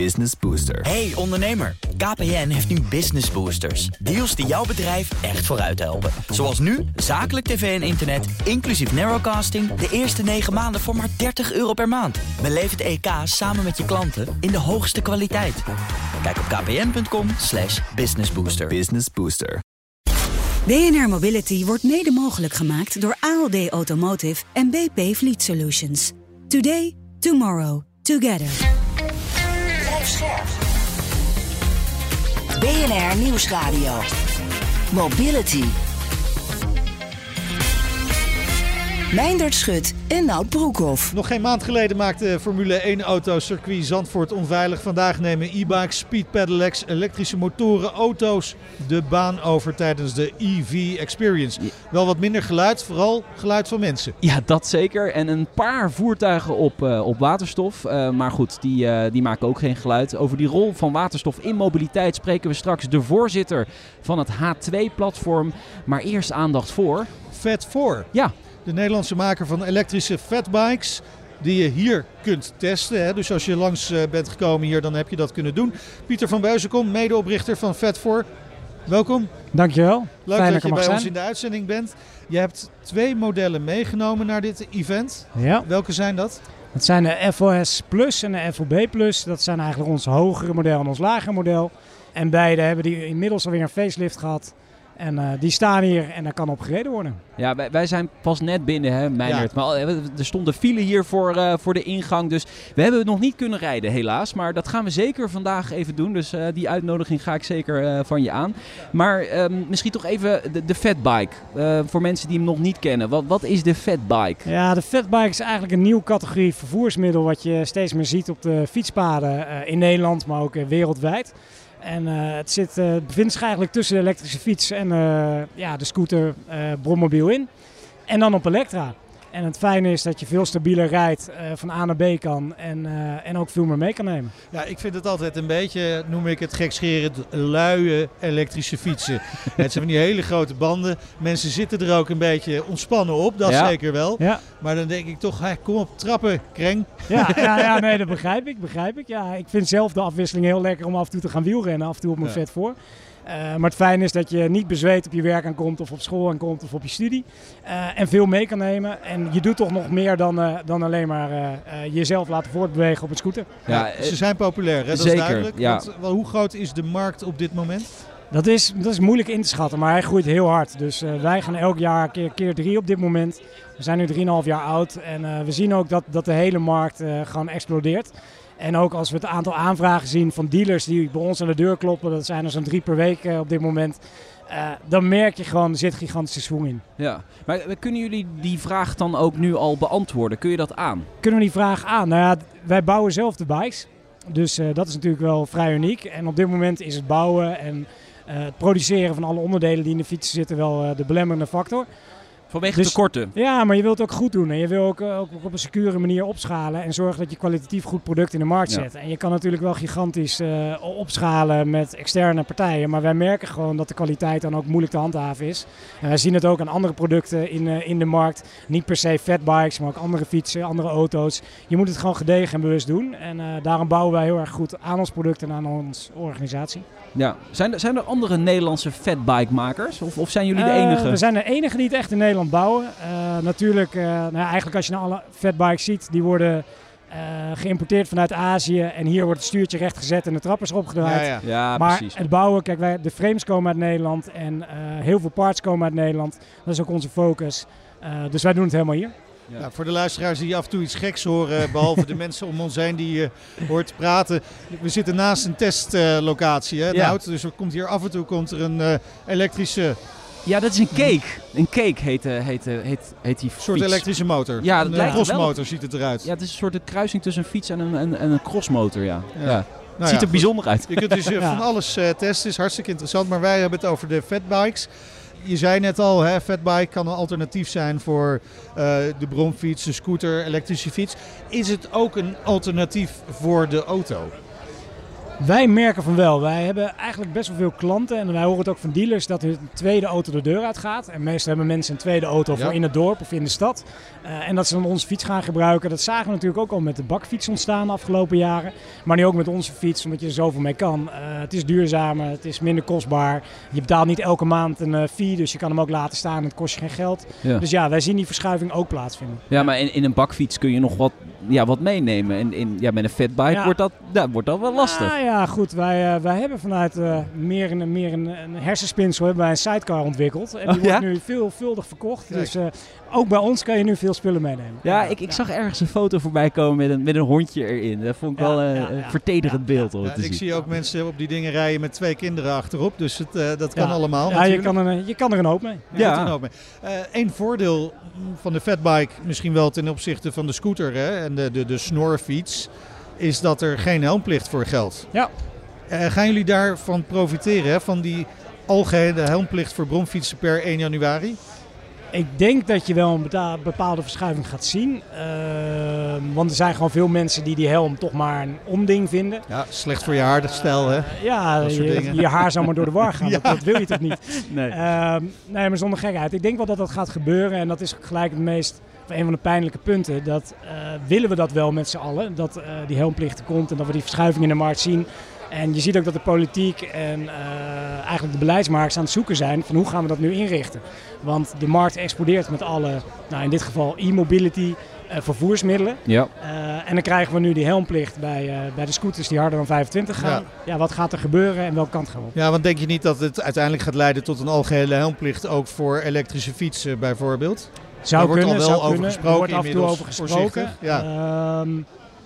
Business Booster. Hey ondernemer, KPN heeft nu Business Boosters. Deals die jouw bedrijf echt vooruit helpen. Zoals nu, zakelijk tv en internet, inclusief narrowcasting... de eerste 9 maanden voor maar 30 euro per maand. Beleef het EK samen met je klanten in de hoogste kwaliteit. Kijk op kpn.com slash businessbooster. Business Booster. BNR Mobility wordt mede mogelijk gemaakt door ALD Automotive en BP Fleet Solutions. Today, tomorrow, together. BNR Nieuwsradio. Mobility. Meindert Schut en Nout Broekhoff. Nog geen maand geleden maakte Formule 1-auto circuit Zandvoort onveilig. Vandaag nemen e-bikes, speed pedelecs, elektrische motoren, auto's de baan over tijdens de EV Experience. Wel wat minder geluid, vooral geluid van mensen. Ja, dat zeker. En een paar voertuigen op, eh, op waterstof. Eh, maar goed, die, eh, die maken ook geen geluid. Over die rol van waterstof in mobiliteit spreken we straks de voorzitter van het H2-platform. Maar eerst aandacht voor... Fat 4. Ja, De Nederlandse maker van elektrische fatbikes. Die je hier kunt testen. Hè. Dus als je langs eh, bent gekomen hier, dan heb je dat kunnen doen. Pieter van Buizenkom, medeoprichter van Fat 4. Welkom. Dankjewel. Leuk Fijn dat je bij mag ons zijn. in de uitzending bent. Je hebt twee modellen meegenomen naar dit event. Ja, Welke zijn dat? dat zijn de FOS Plus en de FOB Plus. Dat zijn eigenlijk ons hogere model en ons lagere model. En beide hebben die inmiddels alweer een facelift gehad. En eh, die staan hier en daar kan op gereden worden. ja wij, wij zijn pas net binnen, hè, Meijnerd. Maar al- er stonden file hier voor, eh, voor de ingang. Dus we hebben het nog niet kunnen rijden, helaas. Maar dat gaan we zeker vandaag even doen. Dus eh, die uitnodiging ga ik zeker eh, van je aan. Maar ehm, misschien toch even de, de fatbike. Eh, voor mensen die hem nog niet kennen. Wat, wat is de fatbike? Ja, de fatbike is eigenlijk een nieuwe categorie vervoersmiddel wat je steeds meer ziet op de fietspaden eh, in Nederland, maar ook eh, wereldwijd. En eh, het zit, eh, bevindt zich eigenlijk tussen de elektrische fiets en eh, ja, de scooter brommobiel in. En dan op elektra. En het fijne is dat je veel stabieler rijdt, eh, van A naar B kan en, eh, en ook veel meer mee kan nemen. Ja, ik vind het altijd een beetje, noem ik het gekscherend, luie elektrische fietsen. het zijn van die hele grote banden. Mensen zitten er ook een beetje ontspannen op, dat Ja. zeker wel. Ja, Maar dan denk ik toch, kom op, trappen, kreng. ja, ja, ja nee, dat begrijp ik, begrijp ik. Ja, ik vind zelf de afwisseling heel lekker om af en toe te gaan wielrennen, af en toe op mijn vet voor. Eh, maar het fijne is dat je niet bezweet op je werk aankomt of op school aankomt of op je studie. Eh, en veel mee kan nemen. En je doet toch nog meer dan, eh, dan alleen maar eh, eh, jezelf laten voortbewegen op een scooter. Ja, ze zijn populair, hè? dat zeker, is duidelijk. ja. Want, wel, hoe groot is de markt op dit moment? Dat is, dat is moeilijk in te schatten, maar hij groeit heel hard. Dus eh, wij gaan elk jaar keer, keer drie op dit moment. We zijn nu 3,5 jaar oud en eh, we zien ook dat, dat de hele markt eh, gewoon explodeert. En ook als we het aantal aanvragen zien van dealers die bij ons aan de deur kloppen, dat zijn er zo'n drie per week eh, op dit moment. eh, dan merk je gewoon, er zit gigantische swing in. ja. Maar eh, kunnen jullie die vraag dan ook nu al beantwoorden? Kun je dat aan? Kunnen we die vraag aan? Nou ja, wij bouwen zelf de bikes. Dus dat is natuurlijk wel vrij uniek. En op dit moment is het bouwen en het produceren van alle onderdelen die in de fiets zitten wel de belemmerende factor. Vanwege Dus- tekorten. Ja, maar je wilt het ook goed doen. En je wil ook, eh, ook op een secure manier opschalen. En zorgen dat je kwalitatief goed product in de markt Ja. zet. En je kan natuurlijk wel gigantisch eh, opschalen met externe partijen. Maar wij merken gewoon dat de kwaliteit dan ook moeilijk te handhaven is. En wij zien het ook aan andere producten in, eh, in de markt. Niet per se fatbikes, maar ook andere fietsen, andere auto's. Je moet het gewoon gedegen en bewust doen. En daarom bouwen wij heel erg goed aan ons product en aan onze organisatie. Ja. Zijn, er, zijn er andere Nederlandse fatbike-makers? Of, of zijn jullie de enige? we zijn de enige die het echt in Nederland bouwen. Eh, natuurlijk, eh, nou ja, eigenlijk als je naar alle fatbikes ziet, die worden eh, geïmporteerd vanuit Azië. En hier wordt het stuurtje recht gezet en de trappers opgedraaid. Ja, ja. Ja, maar precies. het bouwen, kijk, wij, de frames komen uit Nederland en eh, heel veel parts komen uit Nederland. Dat is ook onze focus. Eh, dus wij doen het helemaal hier. Ja. Nou, voor de luisteraars die af en toe iets geks horen, behalve de mensen om ons heen die je hoort praten. We zitten naast een testlocatie, hè, Ja. Nout? Dus er komt hier af en toe komt er een eh, elektrische Ja, dat is een cake. Een cake heet, eh, heet, eh, heet, heet die soort fiets. elektrische motor. Ja, dat een lijkt wel crossmotor ziet het eruit. Ja, het is een soort kruising tussen een fiets en een, en, en een crossmotor, ja. Ja. ja. Nou Het ziet er goed. bijzonder uit. Je kunt dus eh, van alles eh, testen, is hartstikke interessant. Maar wij hebben het over de fatbikes. Je zei net al, hè, fatbike kan een alternatief zijn voor eh, de bromfiets, de scooter, elektrische fiets. Is het ook een alternatief voor de auto? Wij merken van wel. Wij hebben eigenlijk best wel veel klanten. En wij horen het ook van dealers dat hun tweede auto de deur uitgaat. En meestal hebben mensen een tweede auto Ja. voor in het dorp of in de stad. Eh, en dat ze dan onze fiets gaan gebruiken. Dat zagen we natuurlijk ook al met de bakfiets ontstaan de afgelopen jaren. Maar nu ook met onze fiets, omdat je er zoveel mee kan. Eh, het is duurzamer, het is minder kostbaar. Je betaalt niet elke maand een eh, fee, dus je kan hem ook laten staan en het kost je geen geld. Ja. Dus ja, wij zien die verschuiving ook plaatsvinden. Ja, maar in, in een bakfiets kun je nog wat, ja, wat meenemen. En in, ja, met een fatbike Ja. wordt, dat, ja, wordt dat wel lastig. Ah, ja, goed. Wij, eh, wij hebben vanuit eh, meer, een, meer een, een hersenspinsel hebben wij een sidecar ontwikkeld. En die Oh, ja? wordt nu veelvuldig verkocht. Dus eh, ook bij ons kan je nu veel spullen meenemen. Ja, ik, ik zag ergens een foto voorbij komen met een, met een hondje erin. Dat vond ik Ja, wel eh, ja, een ja. vertederend beeld om te ik zien. zie ook mensen op die dingen rijden met twee kinderen achterop. Dus het, eh, dat kan Ja. allemaal. Ja, je kan, er, je kan er een hoop mee. Ja. Ja. dat ook mee. Eén voordeel van de fatbike, misschien wel ten opzichte van de scooter hè, en de, de, de snorfiets, is dat er geen helmplicht voor geldt. Ja. Eh, gaan jullie daarvan profiteren, hè, van die algehele helmplicht voor bromfietsen per 1 januari? Ik denk dat je wel een bepaalde verschuiving gaat zien. Ehm, want er zijn gewoon veel mensen die die helm toch maar een onding vinden. Ja, slecht voor je haarstijl hè. Ja, Dat soort je, je haar zou maar door de war gaan. Ja. dat, dat wil je toch niet? Nee. Ehm, nee, maar zonder gekheid. Ik denk wel dat dat gaat gebeuren. En dat is gelijk het meest, een van de pijnlijke punten. Dat eh, willen we dat wel met z'n allen. Dat eh, die helmplicht er komt en dat we die verschuiving in de markt zien. En je ziet ook dat de politiek en eh, eigenlijk de beleidsmakers aan het zoeken zijn van hoe gaan we dat nu inrichten. Want de markt explodeert met alle, nou in dit geval e-mobility, vervoersmiddelen. Ja. Eh, en dan krijgen we nu die helmplicht bij, eh, bij de scooters die harder dan 25 gaan. Ja. wat gaat er gebeuren en welke kant gaan we op? Ja, want denk je niet dat het uiteindelijk gaat leiden tot een algehele helmplicht ook voor elektrische fietsen bijvoorbeeld? Zou wordt kunnen, al wel zou over kunnen. gesproken Er wordt af en toe over gesproken. ja. Ehm,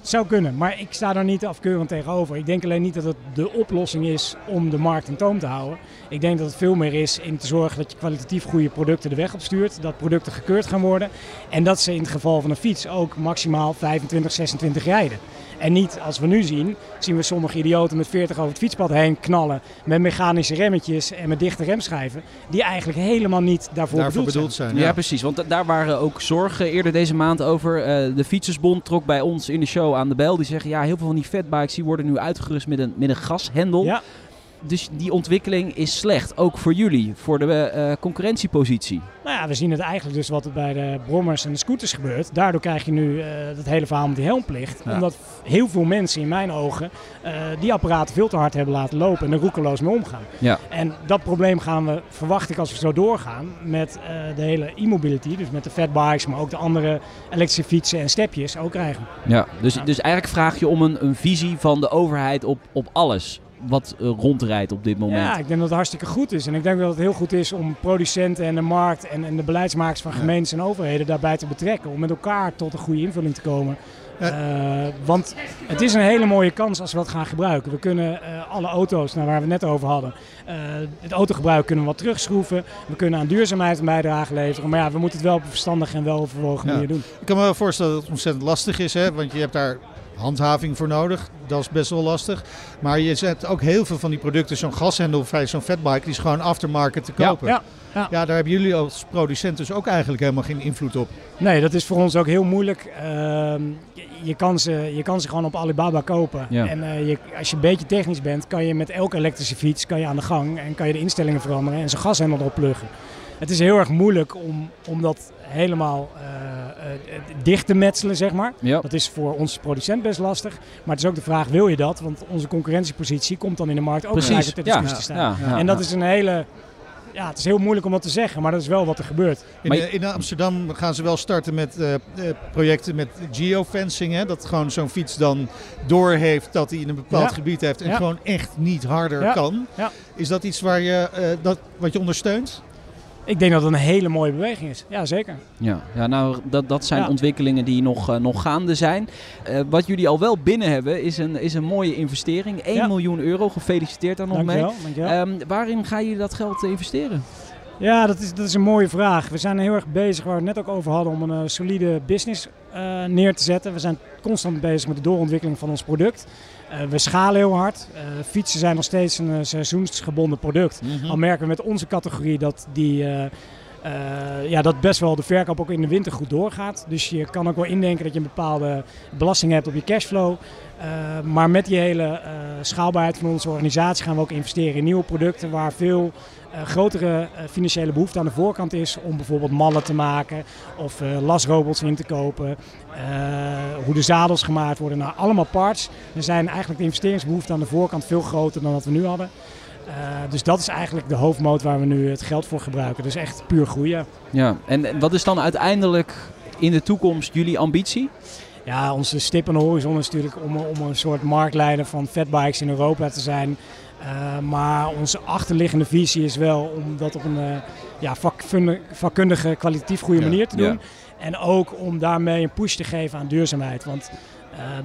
zou kunnen, maar ik sta daar niet afkeurend tegenover. Ik denk alleen niet dat het de oplossing is om de markt in toom te houden. Ik denk dat het veel meer is in te zorgen dat je kwalitatief goede producten de weg op stuurt. Dat producten gekeurd gaan worden. En dat ze in het geval van een fiets ook maximaal 25, 26 rijden. En niet, als we nu zien, zien we sommige idioten met 40 over het fietspad heen knallen. Met mechanische remmetjes en met dichte remschijven. Die eigenlijk helemaal niet daarvoor, Daarvoor bedoeld, bedoeld zijn. zijn. Ja, precies. Want da- daar waren ook zorgen eerder deze maand over. Eh, de Fietsersbond trok bij ons in de show aan de bel. Die zeggen, ja, heel veel van die fatbikes die worden nu uitgerust met een, met een gashendel. Ja. Dus die ontwikkeling is slecht. Ook voor jullie, voor de eh, concurrentiepositie. Nou ja, we zien het eigenlijk dus wat er bij de brommers en de scooters gebeurt. Daardoor krijg je nu eh het hele verhaal met die helmplicht. Ja. Omdat heel veel mensen in mijn ogen eh, die apparaten veel te hard hebben laten lopen en er roekeloos mee omgaan. Ja. En dat probleem gaan we, verwacht ik als we zo doorgaan, met de hele e-mobility. Dus met de fatbikes, maar ook de andere elektrische fietsen en stepjes ook krijgen. Ja, dus, dus eigenlijk vraag je om een, een visie van de overheid op, op alles wat eh, rondrijdt op dit moment. Ja, ik denk dat het hartstikke goed is. En ik denk dat het heel goed is om producenten en de markt en, en de beleidsmakers van Ja. gemeentes en overheden daarbij te betrekken. Om met elkaar tot een goede invulling te komen. Eh, want het is een hele mooie kans als we dat gaan gebruiken. We kunnen eh, alle auto's, nou, waar we het net over hadden, eh, het autogebruik kunnen we wat terugschroeven. We kunnen aan duurzaamheid een bijdrage leveren. Maar ja, we moeten het wel op een verstandige en weloverwogen Ja. manier doen. Ik kan me wel voorstellen dat het ontzettend lastig is, hè? want je hebt daar handhaving voor nodig. Dat is best wel lastig. Maar je zet ook heel veel van die producten, zo'n gashendel of zo'n fatbike, die is gewoon aftermarket te Ja, kopen. Ja, Ja, daar hebben jullie als producent dus ook eigenlijk helemaal geen invloed op. Nee, dat is voor ons ook heel moeilijk. Ehm, je, je kan ze, je kan ze gewoon op Alibaba kopen. Ja. En eh, je, als je een beetje technisch bent, kan je met elke elektrische fiets kan je aan de gang en kan je de instellingen veranderen en zijn gashendel erop pluggen. Het is heel erg moeilijk om, om dat helemaal eh, eh, dicht te metselen, zeg maar. Ja. Dat is voor ons producent best lastig. Maar het is ook de vraag, wil je dat? Want onze concurrentiepositie komt dan in de markt ook Precies. gelijk ter Ja. discussie te staan. Ja, ja, en dat ja. is een hele... Ja, het is heel moeilijk om dat te zeggen, maar dat is wel wat er gebeurt. In, eh, in Amsterdam gaan ze wel starten met projecten met geofencing. Hè? Dat gewoon zo'n fiets dan doorheeft dat hij in een bepaald Ja. gebied heeft en Ja. gewoon echt niet harder Ja. kan. Ja. Is dat iets waar je, eh, dat, wat je ondersteunt? Ik denk dat het een hele mooie beweging is. Ja, zeker. Ja, ja nou, dat, dat zijn Ja. ontwikkelingen die nog, eh, nog gaande zijn. Eh, wat jullie al wel binnen hebben, is een, is een mooie investering. 1 Ja. miljoen euro. Gefeliciteerd daar nog Dankjewel. mee. dankjewel. Ehm, waarin gaan jullie dat geld investeren? Ja, dat is, dat is een mooie vraag. We zijn heel erg bezig, waar we het net ook over hadden, om een eh, solide business neer te zetten. We zijn constant bezig met de doorontwikkeling van ons product. Eh, we schalen heel hard. Eh, fietsen zijn nog steeds een eh, seizoensgebonden product. Al merken we met onze categorie dat, die, eh, ja, dat best wel de verkoop ook in de winter goed doorgaat. Dus je kan ook wel indenken dat je een bepaalde belasting hebt op je cashflow. Eh, maar met die hele eh, schaalbaarheid van onze organisatie gaan we ook investeren in nieuwe producten waar veel grotere financiële behoefte aan de voorkant is om bijvoorbeeld mallen te maken of lasrobots in te kopen. hoe de zadels gemaakt worden, nou allemaal parts. Er zijn eigenlijk de investeringsbehoeften aan de voorkant veel groter dan wat we nu hadden. Dus dat is eigenlijk de hoofdmoot waar we nu het geld voor gebruiken. Dus echt puur groeien. Ja, en wat is dan uiteindelijk in de toekomst jullie ambitie? Ja, onze stip aan de horizon is natuurlijk om, om een soort marktleider van fatbikes in Europa te zijn. Uh, maar onze achterliggende visie is wel om dat op een uh, ja, vakkundige, vakkundige, kwalitatief goede manier te doen. Ja. En ook om daarmee een push te geven aan duurzaamheid. Want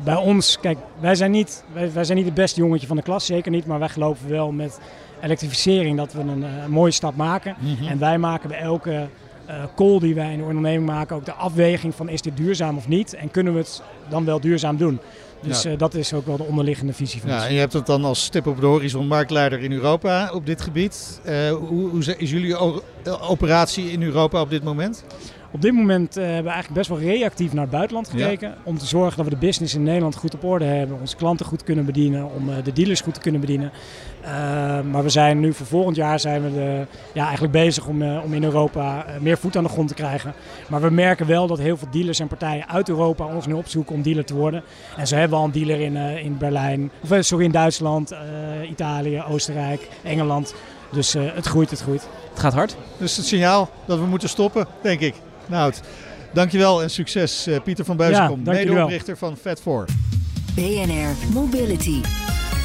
bij ons, kijk, wij zijn, niet, wij, wij, zijn niet het beste jongetje van de klas, zeker niet. Maar wij geloven wel met elektrificering dat we een mooie stap maken. Mm -hmm. En wij maken bij elke call die wij in de onderneming maken ook de afweging van is dit duurzaam of niet. En kunnen we het dan wel duurzaam doen. Dus ja. uh, dat is ook wel de onderliggende visie van ja, En je hebt het dan als stip op de horizon marktleider in Europa op dit gebied. Uh, hoe, hoe, is jullie operatie in Europa op dit moment? Op dit moment uh, hebben we eigenlijk best wel reactief naar het buitenland gekeken. Ja. Om te zorgen dat we de business in Nederland goed op orde hebben. Onze klanten goed kunnen bedienen. Om uh, de dealers goed te kunnen bedienen. Uh, maar we zijn nu voor volgend jaar zijn we de, ja, eigenlijk bezig om, om in Europa meer voet aan de grond te krijgen. Maar we merken wel dat heel veel dealers en partijen uit Europa ons nu opzoeken om dealer te worden. En zo hebben we al een dealer in, in Berlijn. Of sorry, in Duitsland, Italië, Oostenrijk, Engeland. Dus het groeit, het groeit. Het gaat hard. Dus het signaal dat we moeten stoppen, denk ik. Nou, dankjewel en succes uh, Pieter van Buizenkom, ja, medeoprichter van Fat4. BNR Mobility.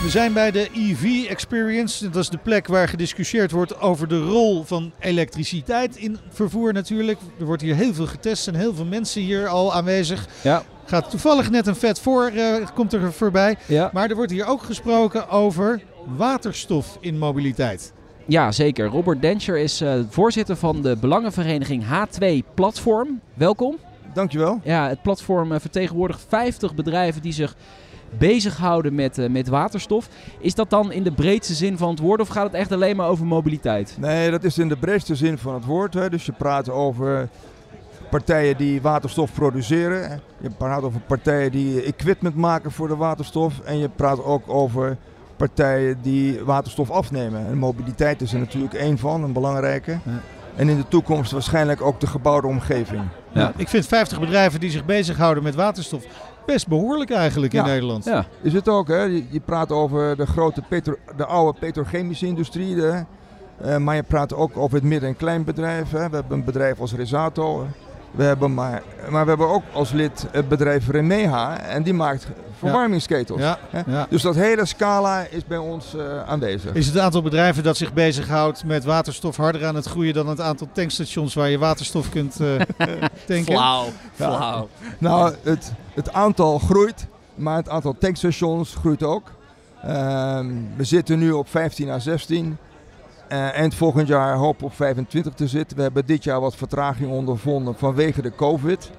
We zijn bij de EV Experience. Dat is de plek waar gediscussieerd wordt over de rol van elektriciteit in vervoer natuurlijk. Er wordt hier heel veel getest en heel veel mensen hier al aanwezig. Ja. Gaat toevallig net een vet voor, uh, komt er voorbij. Ja. Maar er wordt hier ook gesproken over waterstof in mobiliteit. Ja, zeker. Robert Denscher is uh, voorzitter van de belangenvereniging H2 Platform. Welkom. Dankjewel. Ja, het platform uh, vertegenwoordigt 50 bedrijven die zich bezighouden met, uh, met waterstof. Is dat dan in de breedste zin van het woord of gaat het echt alleen maar over mobiliteit? Nee, dat is in de breedste zin van het woord. Hè. Dus je praat over partijen die waterstof produceren. Je praat over partijen die equipment maken voor de waterstof. En je praat ook over partijen die waterstof afnemen. En mobiliteit is er natuurlijk één van, een belangrijke. Ja. En in de toekomst waarschijnlijk ook de gebouwde omgeving. Ja. Ik vind 50 bedrijven die zich bezighouden met waterstof best behoorlijk eigenlijk in Nederland. Ja, is het ook. Hè? Je, je praat over de grote petro, de oude petrochemische industrie. De, uh, maar je praat ook over het midden- en kleinbedrijf. Hè? We hebben een bedrijf als Resato. We hebben maar, maar we hebben ook als lid het bedrijf Remeha. En die maakt verwarmingsketels. Ja. Ja. Dus dat hele scala is bij ons uh, aanwezig. Is het aantal bedrijven dat zich bezighoudt met waterstof harder aan het groeien dan het aantal tankstations waar je waterstof kunt uh, tanken? Flauw, flauw. Nou, het, het aantal groeit, maar het aantal tankstations groeit ook. Uh, we zitten nu op 15 à 16. Uh, eind volgend jaar hoop op 25 te zitten. We hebben dit jaar wat vertraging ondervonden vanwege de COVID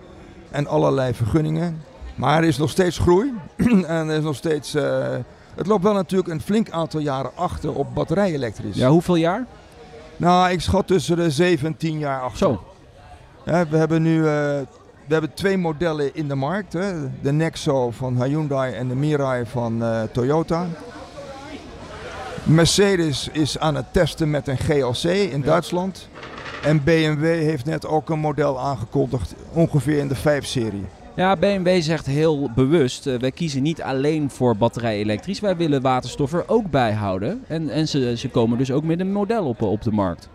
en allerlei vergunningen. Maar er is nog steeds groei. en er is nog steeds. Uh, het loopt wel natuurlijk een flink aantal jaren achter op batterij-elektrisch. Ja, hoeveel jaar? Nou, ik schat tussen de 7 en 10 jaar achter. Zo. Ja, we hebben nu uh, we hebben twee modellen in de markt. Hè. De Nexo van Hyundai en de Mirai van Toyota. Mercedes is aan het testen met een GLC in ja. Duitsland. En BMW heeft net ook een model aangekondigd, ongeveer in de 5-serie. Ja, BMW zegt heel bewust, uh, wij kiezen niet alleen voor batterij elektrisch. Wij willen waterstof er ook bij houden. En, en ze, ze komen dus ook met een model op, op de markt.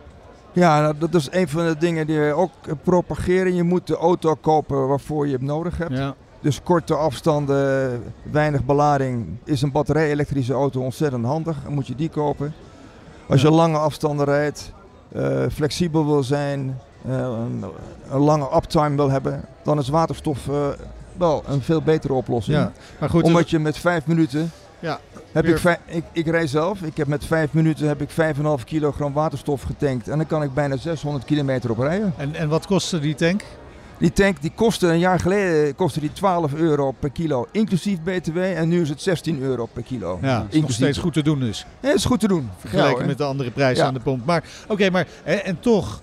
Ja, nou, dat is een van de dingen die we ook propageren. Je moet de auto kopen waarvoor je het nodig hebt. Ja. Dus korte afstanden, weinig belading, is een batterij-elektrische auto ontzettend handig. Dan moet je die kopen. Als je lange afstanden rijdt, uh, flexibel wil zijn, uh, een, een, lange uptime wil hebben, dan is waterstof uh, wel een veel betere oplossing. Ja, maar goed, Omdat je met vijf minuten. Ja, heb ik, vijf, ik, ik rij zelf. Ik heb met vijf minuten heb ik 5,5 kilogram waterstof getankt. En dan kan ik bijna 600 kilometer op rijden. En, en wat kostte die tank? Die tank die kostte een jaar geleden kostte die 12 euro per kilo, inclusief BTW. En nu is het 16 euro per kilo. Ja, is nog steeds goed te doen dus. Ja, is goed te doen. Vergeleken ja, met de andere prijzen ja. aan de pomp. Maar oké, okay, maar en, en, toch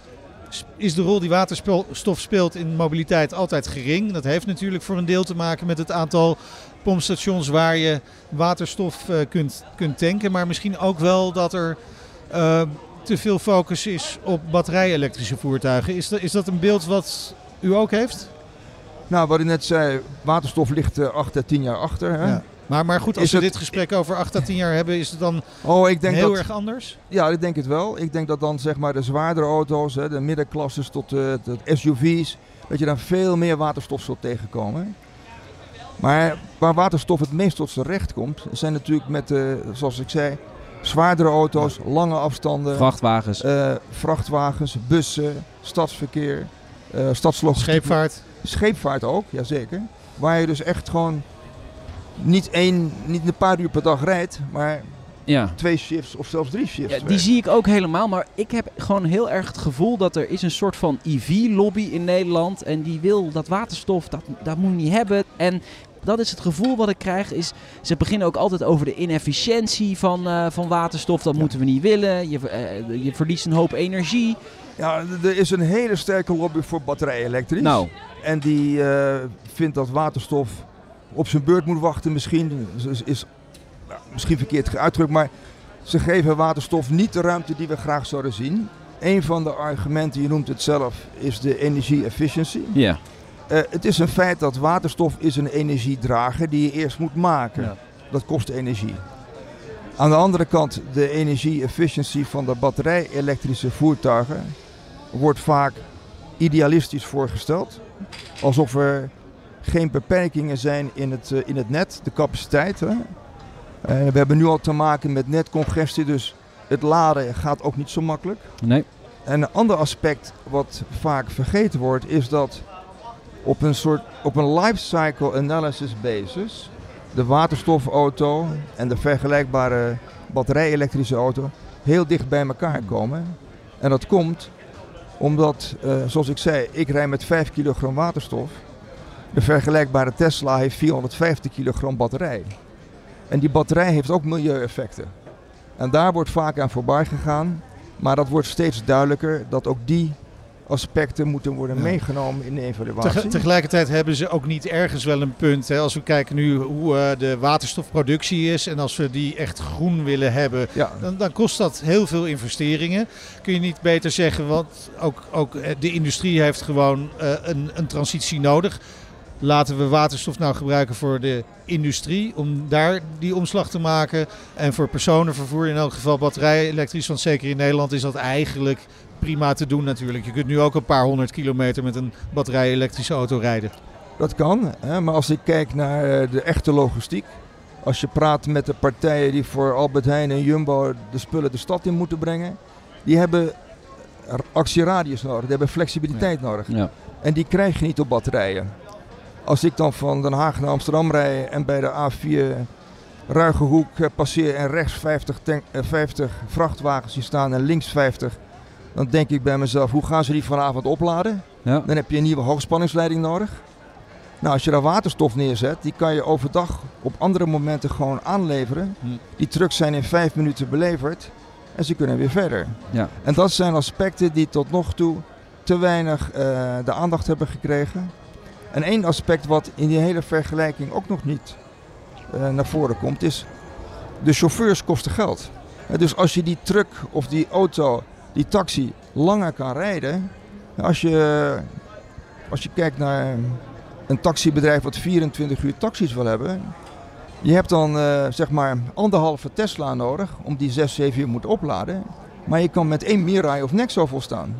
is de rol die waterstof speelt in mobiliteit altijd gering. Dat heeft natuurlijk voor een deel te maken met het aantal pompstations waar je waterstof uh, kunt, kunt tanken. Maar misschien ook wel dat er uh, te veel focus is op batterij-elektrische voertuigen. Is dat, is dat een beeld wat u ook heeft? Nou, wat ik net zei, waterstof ligt uh, 8 à 10 jaar achter. Hè? Ja. Maar, maar goed, als is we dit gesprek over 8 à 10 jaar hebben, is het dan oh, ik denk heel dat, erg anders? Ja, ik denk het wel. Ik denk dat dan zeg maar de zwaardere auto's, hè, de middenklasses tot, uh, tot SUV's, dat je dan veel meer waterstof zult tegenkomen. Maar waar waterstof het meest tot zijn recht komt, zijn natuurlijk met, uh, zoals ik zei, zwaardere auto's, lange afstanden. Vrachtwagens. Uh, vrachtwagens, bussen, stadsverkeer, uh, stadslogistiek. Scheepvaart. Scheepvaart ook, jazeker. Waar je dus echt gewoon niet, één, niet een paar uur per dag rijdt, maar ja. twee shifts of zelfs drie shifts. Ja, die zie ik ook helemaal, maar ik heb gewoon heel erg het gevoel dat er is een soort van EV-lobby in Nederland. En die wil dat waterstof, dat, dat moet je niet hebben. En dat is het gevoel wat ik krijg. Is, ze beginnen ook altijd over de inefficiëntie van, uh, van waterstof. Dat moeten we niet willen. Je, uh, je verliest een hoop energie. Ja, er is een hele sterke lobby voor batterij-elektrisch. Nou. En die uh, vindt dat waterstof op zijn beurt moet wachten. Misschien is, is nou, misschien verkeerd uitgedrukt, maar ze geven waterstof niet de ruimte die we graag zouden zien. Een van de argumenten, je noemt het zelf, is de energie-efficiency. Ja. Uh, het is een feit dat waterstof is een energiedrager die je eerst moet maken. Ja. Dat kost energie. Aan de andere kant, de energie-efficiency van de batterij-elektrische voertuigen wordt vaak idealistisch voorgesteld. Alsof er geen beperkingen zijn in het, uh, in het net, de capaciteit. Hè. Uh, we hebben nu al te maken met netcongestie, dus het laden gaat ook niet zo makkelijk. Nee. En een ander aspect wat vaak vergeten wordt, is dat op een soort op een life cycle analysis basis de waterstofauto en de vergelijkbare batterij-elektrische auto heel dicht bij elkaar komen. En dat komt omdat, uh, zoals ik zei, ik rij met 5 kilogram waterstof. De vergelijkbare Tesla heeft 450 kilogram batterij. En die batterij heeft ook milieueffecten. En daar wordt vaak aan voorbij gegaan. Maar dat wordt steeds duidelijker dat ook die aspecten moeten worden meegenomen in de evaluatie. tegelijkertijd hebben ze ook niet ergens wel een punt. Hè? Als we kijken nu hoe uh, de waterstofproductie is en als we die echt groen willen hebben, ja. dan, dan, kost dat heel veel investeringen. Kun je niet beter zeggen, want ook, ook eh, de industrie heeft gewoon uh, een, een transitie nodig. Laten we waterstof nou gebruiken voor de industrie om daar die omslag te maken. En voor personenvervoer in elk geval batterij elektrisch. Want zeker in Nederland is dat eigenlijk prima te doen natuurlijk. Je kunt nu ook een paar honderd kilometer met een batterij-elektrische auto rijden. Dat kan, hè, maar als ik kijk naar eh, de echte logistiek. Als je praat met de partijen die voor Albert Heijn en Jumbo de spullen de stad in moeten brengen. Die hebben actieradius nodig, die hebben flexibiliteit nodig. Ja. En die krijg je niet op batterijen. Als ik dan van Den Haag naar Amsterdam rij en bij de A4 Ruigehoek eh, passeer en rechts 50, 50 eh, vrachtwagens die staan en links 50 dan denk ik bij mezelf, hoe gaan ze die vanavond opladen? Ja. Dan heb je een nieuwe hoogspanningsleiding nodig. Nou, als je daar waterstof neerzet, die kan je overdag op andere momenten gewoon aanleveren. Hm. Die trucks zijn in vijf minuten beleverd en ze kunnen weer verder. Ja. En dat zijn aspecten die tot nog toe te weinig uh, de aandacht hebben gekregen. En één aspect wat in die hele vergelijking ook nog niet uh, naar voren komt, is de chauffeurs kosten geld. Uh, dus als je die truck of die auto die taxi langer kan rijden. Als je, als je kijkt naar een taxibedrijf wat 24 uur taxis wil hebben. Je hebt dan uh, zeg maar anderhalve Tesla nodig om die 6, 7 uur moet opladen. Maar je kan met één Mirai of Nexo volstaan.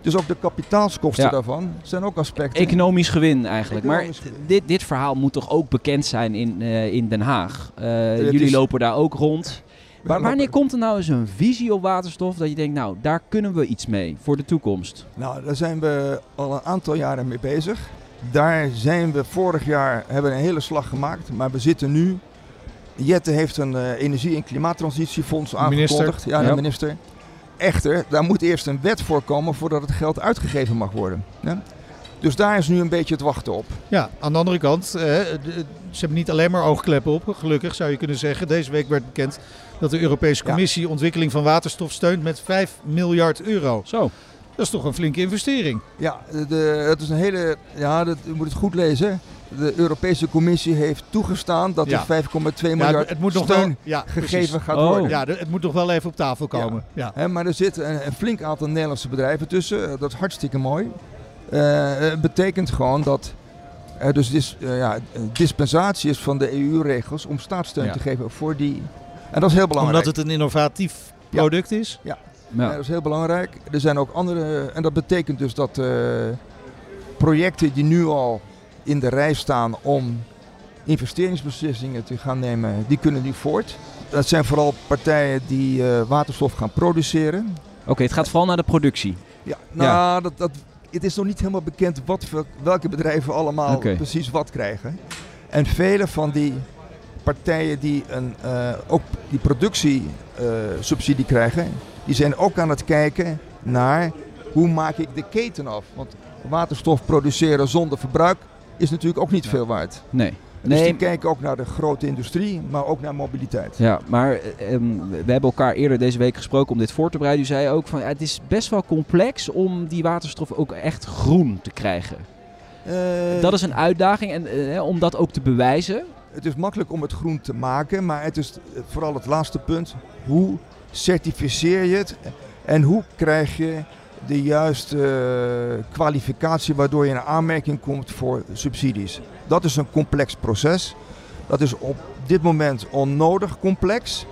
Dus ook de kapitaalskosten daarvan zijn ook aspecten. Economisch gewin eigenlijk. maar Dit, dit verhaal moet toch ook bekend zijn in, uh, in Den Haag? Uh, jullie lopen daar ook rond. Maar wanneer komt er nou eens een visie op waterstof dat je denkt, nou, daar kunnen we iets mee voor de toekomst? Nou, daar zijn we al een aantal jaren mee bezig. Daar zijn we vorig jaar, hebben een hele slag gemaakt, maar we zitten nu... Jette heeft een uh, energie- en klimaattransitiefonds aangekondigd. Ja, de minister. Echter, daar moet eerst een wet voor komen voordat het geld uitgegeven mag worden. Ja? Dus daar is nu een beetje het wachten op. Ja, aan de andere kant, eh, ze hebben niet alleen maar oogkleppen op, gelukkig zou je kunnen zeggen. Deze week werd bekend dat de Europese Commissie ontwikkeling van waterstof steunt met 5 miljard euro. Zo. Dat is toch een flinke investering? Ja, de, het is een hele. Ja, dat, je moet het goed lezen. De Europese Commissie heeft toegestaan dat Ja. er 5,2 miljard het moet nog steun wel, ja, gegeven precies. gaat Oh. worden. Ja, het moet nog wel even op tafel komen. Ja. Hè, maar er zitten een, een flink aantal Nederlandse bedrijven tussen. Eh, Dat is hartstikke mooi. Eh, Het betekent gewoon dat er dus dis, eh, ja, dispensatie is van de EU-regels om staatssteun Ja. te geven voor die. En dat is heel belangrijk. Omdat het een innovatief product is. Ja, Ja. dat is heel belangrijk. Er zijn ook andere. En dat betekent dus dat eh, projecten die nu al in de rij staan om investeringsbeslissingen te gaan nemen, die kunnen nu voort. Dat zijn vooral partijen die eh, waterstof gaan produceren. Oké, het gaat vooral naar de productie. Ja, nou, Dat, dat, het is nog niet helemaal bekend wat, welke bedrijven allemaal precies wat krijgen. En vele van die partijen die een, eh, ook die productiesubsidie krijgen, die zijn ook aan het kijken naar hoe maak ik de keten af. Want waterstof produceren zonder verbruik is natuurlijk ook niet veel waard. Nee. Dus Nee, die kijken ook naar de grote industrie, maar ook naar mobiliteit. Ja, maar eh, ehm, we hebben elkaar eerder deze week gesproken om dit voor te bereiden. U zei ook van ja, het is best wel complex om die waterstof ook echt groen te krijgen. Eh, Dat is een uitdaging en eh, om dat ook te bewijzen. Het is makkelijk om het groen te maken, maar het is vooral het laatste punt. Hoe certificeer je het en hoe krijg je de juiste eh, kwalificatie waardoor je in aanmerking komt voor subsidies? Dat is een complex proces. Dat is op dit moment onnodig complex.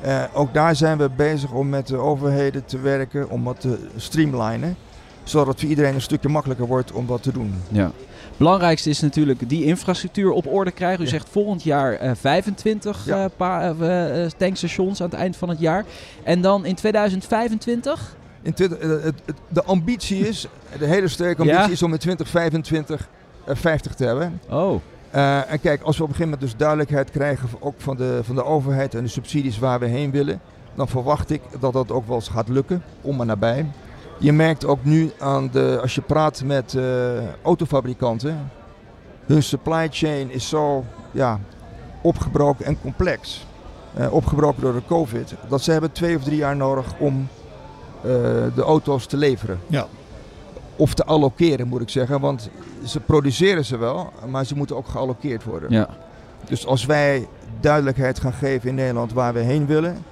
Eh, ook daar zijn we bezig om met de overheden te werken, om wat te streamlinen. Zodat voor iedereen een stukje makkelijker wordt om dat te doen. Ja. Belangrijkste is natuurlijk die infrastructuur op orde krijgen. U Ja. zegt volgend jaar eh, 25 Ja. eh, eh, eh, tankstations aan het eind van het jaar. En dan in 2025? In de ambitie is, de hele sterke ambitie Ja. is om in 2025 eh, 50 te hebben. Oh, en kijk, als we op een gegeven moment dus duidelijkheid krijgen, ook van de, van de overheid en de subsidies waar we heen willen, dan verwacht ik dat dat ook wel eens gaat lukken, om en nabij. Je merkt ook nu aan de, als je praat met eh, autofabrikanten, hun supply chain is zo ja, opgebroken en complex. Eh, opgebroken door de COVID, dat ze hebben twee of drie jaar nodig om eh, de auto's te leveren. Ja. Of te allokeren moet ik zeggen, want ze produceren ze wel, maar ze moeten ook geallockeerd worden. ja. Dus als wij duidelijkheid gaan geven in Nederland waar we heen willen,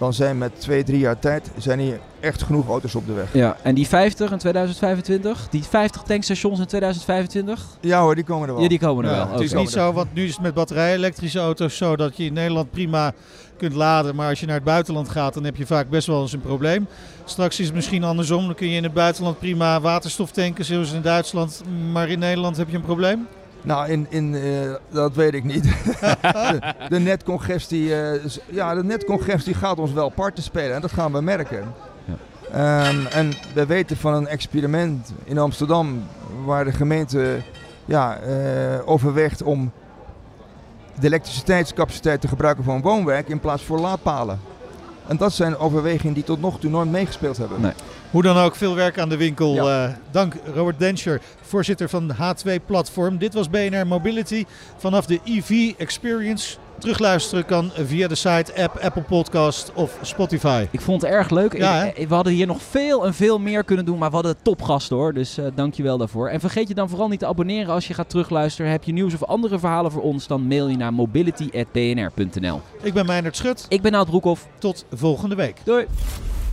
dan zijn met twee, drie jaar tijd zijn hier echt genoeg auto's op de weg. ja. En die 50 in 2025? Die 50 tankstations in 2025? Ja hoor, die komen er wel. Ja, die komen er Ja, wel. het is niet zo, want nu is het met batterij-elektrische auto's zo dat je in Nederland prima kunt laden. Maar als je naar het buitenland gaat, dan heb je vaak best wel eens een probleem. Straks is het misschien andersom. Dan kun je in het buitenland prima waterstof tanken, zoals in Duitsland. Maar in Nederland heb je een probleem. Nou, in, in, eh, dat weet ik niet. de, de netcongestie, eh, ja, de netcongestie gaat ons wel parten spelen en dat gaan we merken. Ehm, en we weten van een experiment in Amsterdam waar de gemeente ja, eh, overweegt om de elektriciteitscapaciteit te gebruiken voor een woonwerk in plaats voor laadpalen. En dat zijn overwegingen die tot nog toe nooit meegespeeld hebben. Nee. Hoe dan ook, veel werk aan de winkel. Ja. Eh, dank Robert Denscher, voorzitter van H2 Platform. Dit was BNR Mobility vanaf de EV Experience. Terugluisteren kan via de site, app, Apple Podcast of Spotify. Ik vond het erg leuk. Ja, Ik- we hadden hier nog veel en veel meer kunnen doen, maar we hadden topgasten hoor. Dus eh dankjewel daarvoor. En vergeet je dan vooral niet te abonneren als je gaat terugluisteren. Heb je nieuws of andere verhalen voor ons, dan mail je naar mobility.bnr.nl. Ik ben Meijnerd Schut. Ik ben Nout Broekhoff. Tot volgende week. Doei!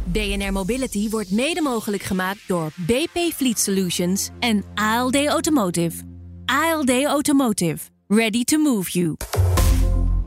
BNR Mobility wordt mede mogelijk gemaakt door BP Fleet Solutions en ALD Automotive. ALD Automotive. Ready to move you.